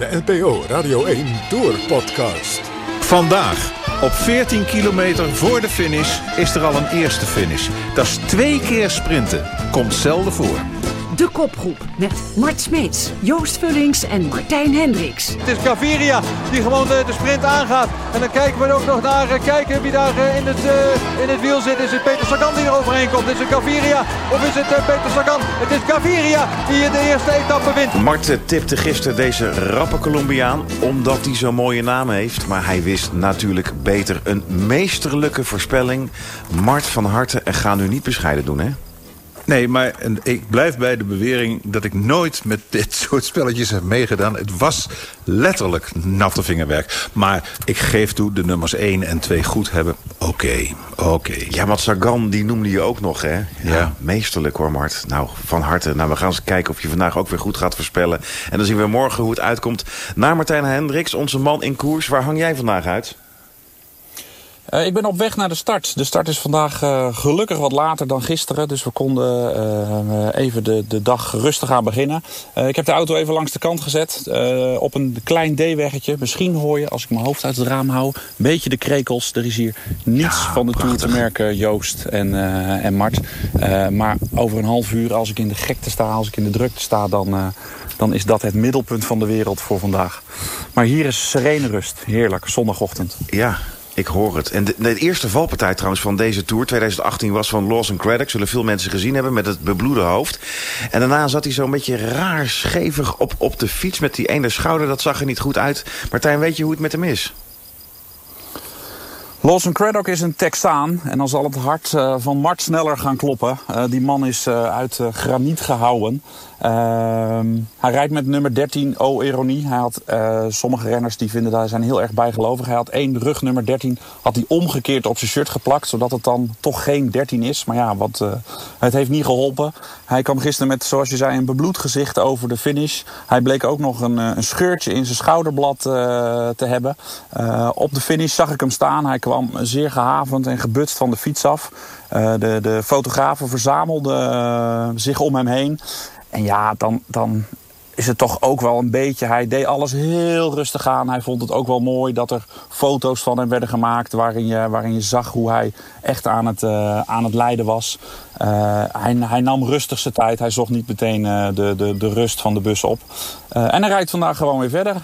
de NPO Radio 1 Tour Podcast. Vandaag, op 14 kilometer voor de finish, is er al een eerste finish. Dat is twee keer sprinten. Komt zelden voor. De kopgroep met Mart Smeets, Joost Vullings en Martijn Hendricks. Het is Gaviria die gewoon de, de, sprint aangaat. En dan kijken we ook nog naar uh, kijken wie daar uh, in, het, uh, in het wiel zit. Is het Peter Sagan die er overheen komt? Is het Gaviria of is het Peter Sagan? Het is Gaviria die de eerste etappe wint. Mart tipte gisteren deze rappe Colombiaan omdat hij zo'n mooie naam heeft. Maar hij wist natuurlijk beter een meesterlijke voorspelling. Mart van harte en ga nu niet bescheiden doen, hè? Nee, maar ik blijf bij de bewering dat ik nooit met dit soort spelletjes heb meegedaan. Het was letterlijk natte vingerwerk. Maar ik geef toe, de nummers 1 en 2 goed hebben. Oké, okay, oké. Okay. Ja, want Sagan, die noemde je ook nog, hè? Ja, ja. Meesterlijk hoor, Mart. Nou, van harte. Nou, we gaan eens kijken of je vandaag ook weer goed gaat voorspellen. En dan zien we morgen hoe het uitkomt. Naar Martijn Hendricks, onze man in koers. Waar hang jij vandaag uit? Uh, ik ben op weg naar de start. De start is vandaag uh, gelukkig wat later dan gisteren. Dus we konden uh, even de, de dag rustig aan beginnen. ik heb de auto even langs de kant gezet. op een klein D-weggetje. Misschien hoor je, als ik mijn hoofd uit het raam hou... een beetje de krekels. Er is hier niets ja, van de prachtig. Tour te merken, Joost en, en Mart. maar over een half uur, als ik in de gekte sta... als ik in de drukte sta, dan dan is dat het middelpunt van de wereld voor vandaag. Maar hier is serene rust. Heerlijk, zondagochtend. Ja, ik hoor het. En de, eerste valpartij trouwens van deze Tour 2018 was van Lawson Craddock. Zullen veel mensen gezien hebben met het bebloede hoofd. En daarna zat hij zo'n beetje raar schevig op, op de fiets met die ene schouder. Dat zag er niet goed uit. Martijn, weet je hoe het met hem is? Lawson Craddock is een Texaan en dan zal het hart uh, van Mart sneller gaan kloppen. Uh, die man is uh, uit graniet gehouden. Ehm, hij rijdt met nummer 13, oh ironie. Hij had, sommige renners die vinden daar zijn heel erg bijgelovig. Hij had één rug nummer 13, had hij omgekeerd op zijn shirt geplakt. Zodat het dan toch geen 13 is. Maar ja, wat, het heeft niet geholpen. Hij kwam gisteren met, zoals je zei, een bebloed gezicht over de finish. Hij bleek ook nog een, een scheurtje in zijn schouderblad te hebben. op de finish zag ik hem staan. Hij kwam zeer gehavend en gebutst van de fiets af. De, de fotografen verzamelden zich om hem heen. En ja, dan, dan is het toch ook wel een beetje... Hij deed alles heel rustig aan. Hij vond het ook wel mooi dat er foto's van hem werden gemaakt... waarin je, waarin je zag hoe hij echt aan het, uh, aan het lijden was. Uh, hij, hij, nam rustig zijn tijd. Hij zocht niet meteen uh, de, de, de rust van de bus op. en hij rijdt vandaag gewoon weer verder.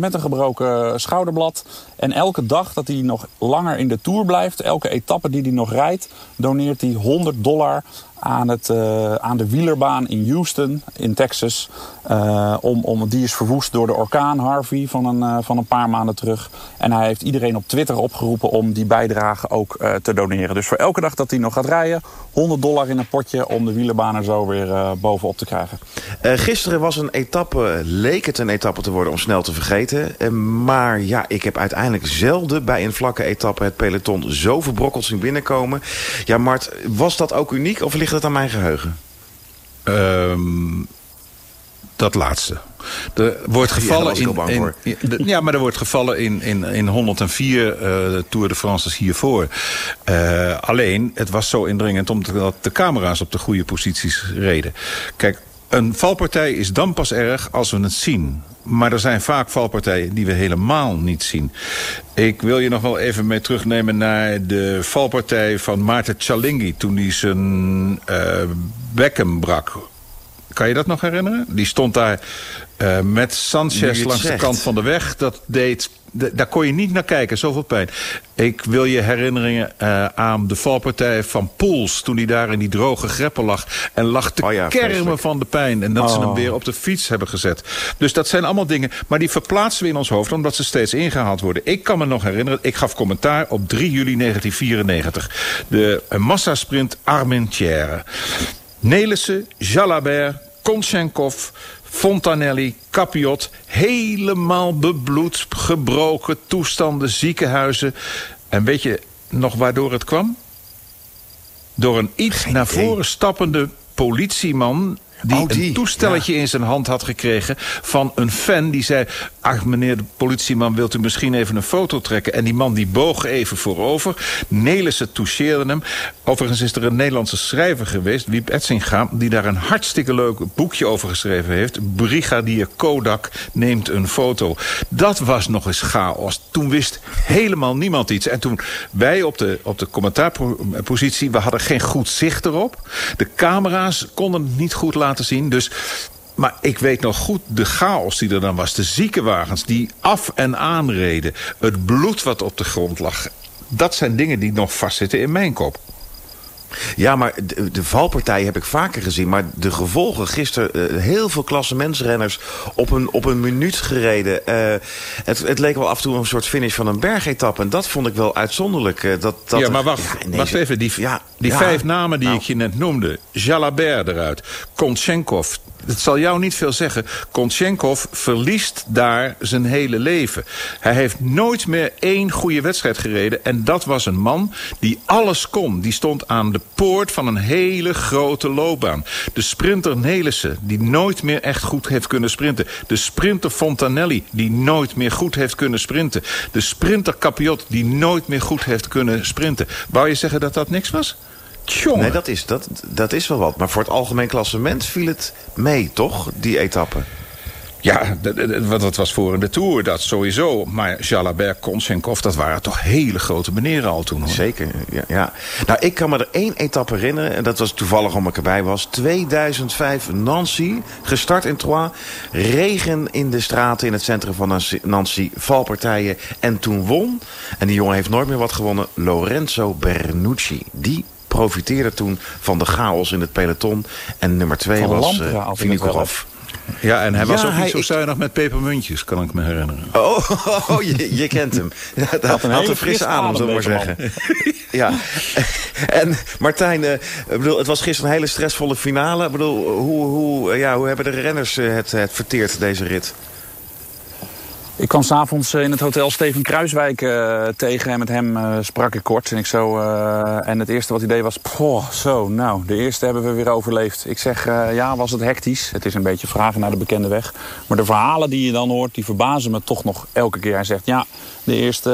met een gebroken schouderblad. En elke dag dat hij nog langer in de Tour blijft... elke etappe die hij nog rijdt... doneert hij 100 dollar aan, het, uh, aan de wielerbaan in Houston, in Texas. Uh, om, om, die is verwoest door de orkaan Harvey van een, uh, van een paar maanden terug. En hij heeft iedereen op Twitter opgeroepen om die bijdrage ook te doneren. Dus voor elke dag dat hij nog gaat rijden, 100 dollar in een potje... om de wielerbaan er zo weer bovenop te krijgen. gisteren was een etappe, leek het een etappe te worden om snel te vergeten. maar ja, ik heb uiteindelijk zelden bij een vlakke etappe... het peloton zo verbrokkeld zien binnenkomen. Ja, Mart, was dat ook uniek of ligt het aan mijn geheugen? Um, dat laatste. Er wordt gevallen ja, in, in, in de, ja, maar er wordt gevallen in, in, in 104 uh, Tour de France's hiervoor. Uh, alleen, het was zo indringend omdat de camera's op de goede posities reden. Kijk, een valpartij is dan pas erg als we het zien. Maar er zijn vaak valpartijen die we helemaal niet zien. Ik wil je nog wel even mee terugnemen naar de valpartij van Maarten Cialinghi... toen hij zijn uh, bekken brak. Kan je dat nog herinneren? Die stond daar uh, met Sanchez langs zegt. de kant van de weg. Dat deed, daar kon je niet naar kijken, zoveel pijn. Ik wil je herinneringen uh, aan de valpartij van Poels... toen hij daar in die droge greppen lag... en lag te oh ja, kermen vreselijk. van de pijn. En dat Oh. ze hem weer op de fiets hebben gezet. Dus dat zijn allemaal dingen... maar die verplaatsen we in ons hoofd... omdat ze steeds ingehaald worden. Ik kan me nog herinneren... ik gaf commentaar op 3 juli 1994. De massasprint Armentière. Nelissen, Jalabert, Konchenkov... Fontanelli, Capiot, helemaal bebloed, gebroken toestanden, ziekenhuizen. En weet je nog waardoor het kwam? Door een iets Geen naar idee. voren stappende politieman... Die, Oh, die, een toestelletje in zijn hand had gekregen van een fan die zei... ach meneer de politieman, wilt u misschien even een foto trekken? En die man die boog even voorover. Nelissen toucheerde hem. Overigens is er een Nederlandse schrijver geweest, Wiep Etsinga... die daar een hartstikke leuk boekje over geschreven heeft. Brigadier Kodak neemt een foto. Dat was nog eens chaos. Toen wist helemaal niemand iets. En toen wij op de, op de commentaarpositie... we hadden geen goed zicht erop. De camera's konden het niet goed laten zien. Dus maar ik weet nog goed de chaos die er dan was. De ziekenwagens die af en aanreden. Het bloed wat op de grond lag. Dat zijn dingen die nog vastzitten in mijn kop. Ja, maar de, de, valpartij heb ik vaker gezien. Maar de gevolgen gisteren, uh, heel veel klassementsrenners op een, op een minuut gereden. Uh, het, het, leek wel af en toe een soort finish van een bergetappe. En dat vond ik wel uitzonderlijk. Uh, dat, dat, ja, maar wacht, ja, wacht even. Die, ja, die ja, vijf namen die nou. ik je net noemde. Jalabert eruit. Kontchenkov, het zal jou niet veel zeggen. Kontchenkov verliest daar zijn hele leven. Hij heeft nooit meer één goede wedstrijd gereden. En dat was een man die alles kon. Die stond aan de poort van een hele grote loopbaan. De sprinter Nelissen, die nooit meer echt goed heeft kunnen sprinten. De sprinter Fontanelli, die nooit meer goed heeft kunnen sprinten. De sprinter Capiot, die nooit meer goed heeft kunnen sprinten. Wou je zeggen dat dat niks was? Tjonge. Nee, dat is, dat, dat is wel wat. Maar voor het algemeen klassement viel het mee, toch? Die etappe. Ja, wat dat was voor in de Tour, dat sowieso. Maar Jalabert, Konchenkov, dat waren toch hele grote meneren al toen. Hoor. Zeker, ja, ja. Nou, ik kan me er één etappe herinneren. En dat was toevallig omdat ik erbij was. 2005 Nancy, gestart in Troyes. Regen in de straten in het centrum van Nancy. Valpartijen. En toen won, en die jongen heeft nooit meer wat gewonnen... Lorenzo Bernucci. Die profiteerde toen van de chaos in het peloton. En nummer twee van was uh, Vinokourov. Ja, en hij was ook niet zo zuinig met pepermuntjes, kan ik me herinneren. Oh, oh je, je, kent hem. Had een, had een frisse adem, zullen we maar zeggen. ja. En Martijn, uh, bedoel, het was gisteren een hele stressvolle finale. Ik bedoel, hoe, hoe, ja, hoe hebben de renners het, het verteerd, deze rit? Ik kwam s'avonds eh, in het hotel Steven Kruiswijk uh, tegen en met hem uh, sprak ik kort. En, ik zo, en het eerste wat hij deed was, poh, zo, nou, de eerste hebben we weer overleefd. Ik zeg, ja, was het hectisch? Het is een beetje vragen naar de bekende weg. Maar de verhalen die je dan hoort, die verbazen me toch nog elke keer. Hij zegt, ja, de eerste,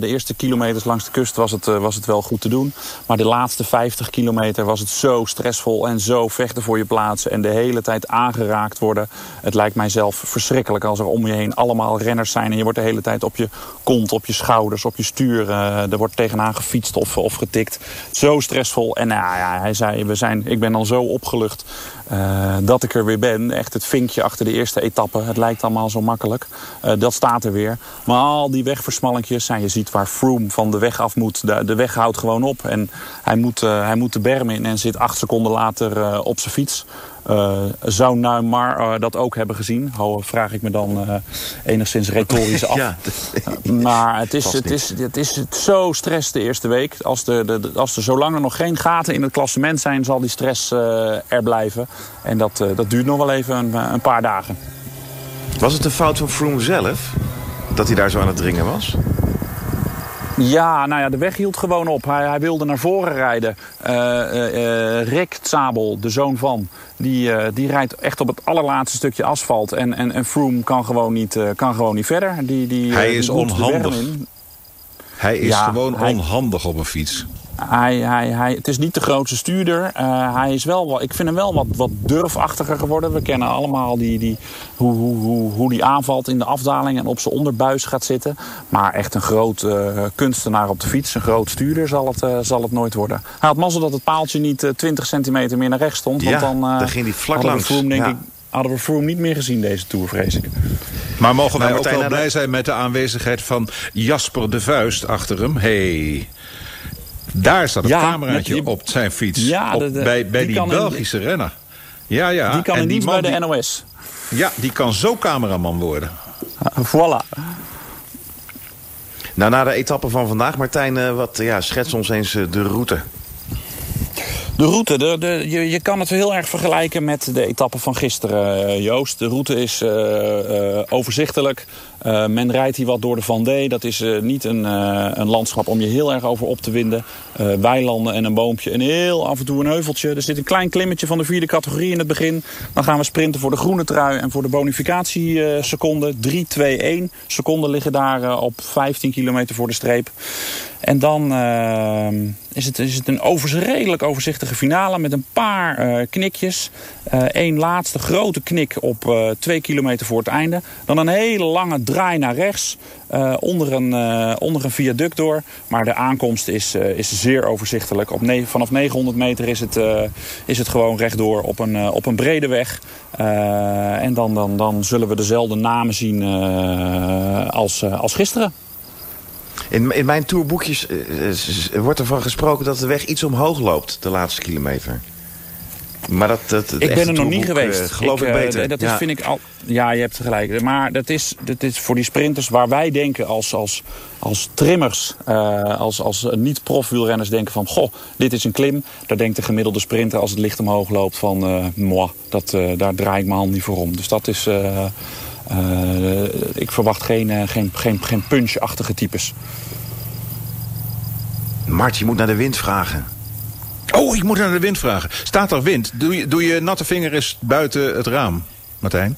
de eerste kilometers langs de kust was het, was het wel goed te doen. Maar de laatste 50 kilometer was het zo stressvol en zo vechten voor je plaatsen. En de hele tijd aangeraakt worden. Het lijkt mij zelf verschrikkelijk als er om je heen allemaal renners zijn. En je wordt de hele tijd op je kont, op je schouders, op je stuur. Uh, er wordt tegenaan gefietst of, of getikt. Zo stressvol. En nou ja, hij zei, we zijn, ik ben dan zo opgelucht uh, dat ik er weer ben. Echt het vinkje achter de eerste etappe. Het lijkt allemaal zo makkelijk. Uh, dat staat er weer. Maar al die wegversmallinkjes. En je ziet waar Froome van de weg af moet. De, de weg houdt gewoon op. En hij moet, hij moet de berm in en zit acht seconden later op zijn fiets. Uh, zou Neymar uh, dat ook hebben gezien? Ho, vraag ik me dan uh, enigszins retorisch af. ja, maar het is, het, is, het is zo stress de eerste week. Als, de, de, als er zolang er nog geen gaten in het klassement zijn... zal die stress er blijven. En dat, dat duurt nog wel even een, een paar dagen. Was het een fout van Froome zelf? Dat hij daar zo aan het dringen was? Ja, nou ja, de weg hield gewoon op. Hij, hij wilde naar voren rijden. Uh, uh, Rick Zabel, de zoon van, die, die rijdt echt op het allerlaatste stukje asfalt. En, en, en Froome kan gewoon niet, kan gewoon niet verder. Die, die, hij is onhandig. Hij is ja, gewoon hij... onhandig op een fiets. Hij, hij, hij, het is niet de grootste stuurder. Uh, hij is wel, ik vind hem wel wat, wat durfachtiger geworden. We kennen allemaal die, die, hoe, hoe, hoe, hoe die aanvalt in de afdaling en op zijn onderbuis gaat zitten. Maar echt een groot uh, kunstenaar op de fiets, een groot stuurder zal het, uh, zal het nooit worden. Hij had mazzel dat het paaltje niet 20 centimeter meer naar rechts stond. Ja, want dan, dan ging hij vlak langs. Denk ja. ik, hadden we Froome niet meer gezien deze Tour, vrees ik. Maar mogen wij nou, ook wel blij zijn met de aanwezigheid van Jasper de Vuist achter hem? Hey. Daar staat een ja, cameraatje die, op zijn fiets. Ja, op, de, de, bij, bij die, die Belgische in, renner. Ja, ja. Die kan en niet bij de NOS. Ja, die kan zo cameraman worden. Voilà. Nou, na de etappe van vandaag, Martijn, uh, wat, ja, schets ons eens uh, de route. De route, de, de, je, je kan het heel erg vergelijken met de etappe van gisteren, eh, Joost. De route is uh, uh, overzichtelijk. men rijdt hier wat door de Vendée. Dat is niet een, een, landschap om je heel erg over op te winden. weilanden en een boompje en heel af en toe een heuveltje. Er zit een klein klimmetje van de vierde categorie in het begin. Dan gaan we sprinten voor de groene trui en voor de bonificatieseconden. 3, 2, 1 seconden liggen daar op 15 kilometer voor de streep. En dan uh, is, het, is het een overs, redelijk overzichtige finale met een paar uh, knikjes. Eén uh, laatste grote knik op twee kilometer voor het einde. Dan een hele lange draai naar rechts onder, een, onder een viaduct door. Maar de aankomst is, is zeer overzichtelijk. Op vanaf 900 meter is het, is het gewoon rechtdoor op een, op een brede weg. en dan, dan, dan zullen we dezelfde namen zien als, als gisteren. In, in mijn tourboekjes uh, wordt ervan gesproken dat de weg iets omhoog loopt, de laatste kilometer. Maar dat, dat, ik ben er nog niet geweest. Uh, geloof ik, ik beter. dat is, vind ik al, ja, je hebt gelijk. Maar dat is, dat is voor die sprinters waar wij denken als, als, als trimmers, uh, als, als niet-profwielrenners denken van... goh, dit is een klim. Daar denkt de gemiddelde sprinter als het licht omhoog loopt van... Moi, dat, daar draai ik mijn hand niet voor om. Dus dat is... Uh, ik verwacht geen, uh, geen, geen, geen punch-achtige types. Mart, je moet naar de wind vragen. Oh, ik moet naar de wind vragen. Staat er wind? Doe je, doe je natte vinger eens buiten het raam, Martijn?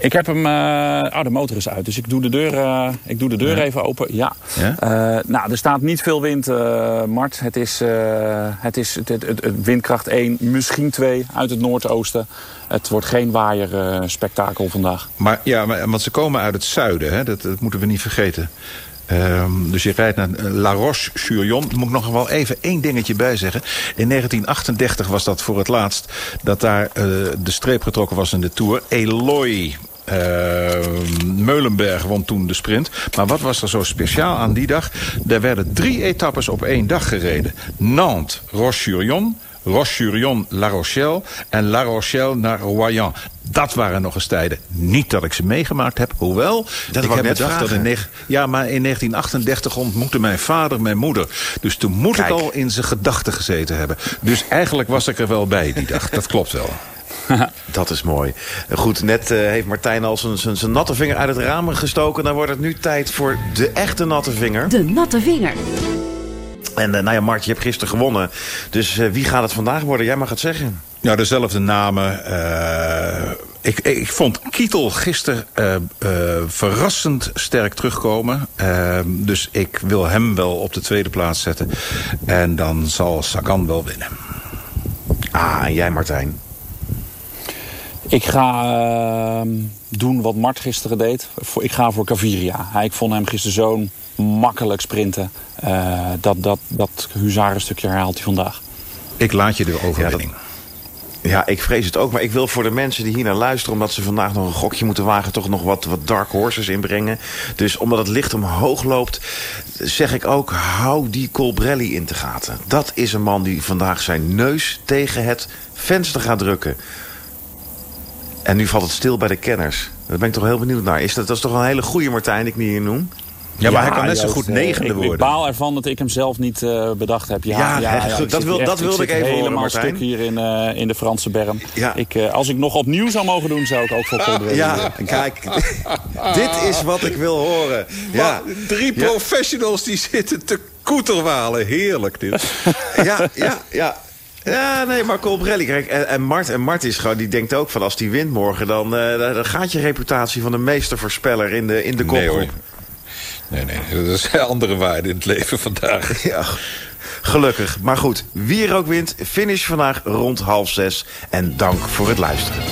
Ik heb hem... Uh, oh, de motor is uit. Dus ik doe de deur, uh, ik doe de deur ja. even open. Ja. ja? Uh, nou, er staat niet veel wind, Mart. Het is, het is het, het, het, windkracht 1, misschien 2 uit het noordoosten. Het wordt geen waaier spektakel vandaag. Maar ja, maar, want ze komen uit het zuiden. Hè? Dat, dat moeten we niet vergeten. Um, dus je rijdt naar La Roche-sur-Yon. Daar moet ik nog wel even één dingetje bij zeggen. In 1938 was dat voor het laatst dat daar uh, de streep getrokken was in de Tour. Eloy Meulenberg won toen de sprint. Maar wat was er zo speciaal aan die dag? Er werden drie etappes op één dag gereden. Nantes, Roche-sur-Yon... Roche-sur-Yon, La Rochelle en La Rochelle naar Royan. Dat waren nog eens tijden. Niet dat ik ze meegemaakt heb, hoewel dat ik heb net bedacht dat in, ja, maar in 1938 ontmoette mijn vader mijn moeder. Dus toen moet Kijk. ik al in zijn gedachten gezeten hebben. Dus eigenlijk was ik er wel bij die dag. Dat klopt wel. Dat is mooi. Goed, net uh, heeft Martijn al zijn, zijn natte vinger uit het raam gestoken. Dan wordt het nu tijd voor de echte natte vinger. De natte vinger. En uh, nou ja, Mart, je hebt gisteren gewonnen. Dus uh, wie gaat het vandaag worden? Jij mag het zeggen. Ja, dezelfde namen. Uh, ik, ik, vond Kietel gisteren uh, uh, verrassend sterk terugkomen. dus ik wil hem wel op de tweede plaats zetten. En dan zal Sagan wel winnen. Ah, en jij Martijn? Ik ga uh, doen wat Mart gisteren deed. Ik ga voor Caviria. Ik vond hem gisteren zo'n makkelijk sprinten. Uh, dat, dat, dat huzarenstukje herhaalt hij vandaag. Ik laat je de overwinning. Ja, dat... ja, ik vrees het ook. Maar ik wil voor de mensen die hier naar luisteren... omdat ze vandaag nog een gokje moeten wagen... toch nog wat, wat dark horses inbrengen. Dus omdat het licht omhoog loopt... zeg ik ook, hou die Colbrelli in te gaten. Dat is een man die vandaag zijn neus tegen het venster gaat drukken. En nu valt het stil bij de kenners. Daar ben ik toch heel benieuwd naar. Is dat, dat is toch een hele goede Martijn die ik niet hier noem? Ja, maar ja, hij kan net zo goed negende ik, worden. Ik baal ervan dat ik hem zelf niet uh, bedacht heb. Ja, ja, ja, ja dat, wil, echt, dat wilde ik, ik even helemaal horen, stuk hier in, uh, in de Franse berm. Ja. Ik, uh, als ik nog opnieuw zou mogen doen, zou ik ook voor Colbrelli Ja, kijk. dit is wat ik wil horen. Ja. Maar drie professionals die zitten te koeterwalen. Heerlijk dit. ja, ja, ja. Ja, nee, maar Colbrelli. Kijk, en, en, Mart, en Mart is gewoon, die denkt ook van als die wint morgen... dan, uh, dan gaat je reputatie van de meestervoorspeller in de, in de kopgroep. Nee, nee, nee, dat is een andere waarde in het leven vandaag. Ja, gelukkig. Maar goed, wie er ook wint, finish vandaag rond half zes. En dank voor het luisteren.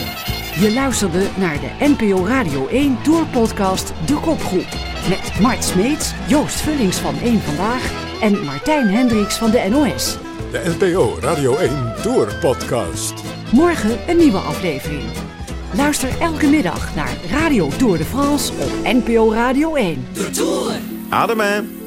Je luisterde naar de NPO Radio 1 Tourpodcast De Kopgroep. Met Mart Smeets, Joost Vullings van 1 Vandaag... en Martijn Hendricks van de NOS. De NPO Radio 1 Tour Podcast. Morgen een nieuwe aflevering. Luister elke middag naar Radio Tour de France op NPO Radio 1. De Tour. Adem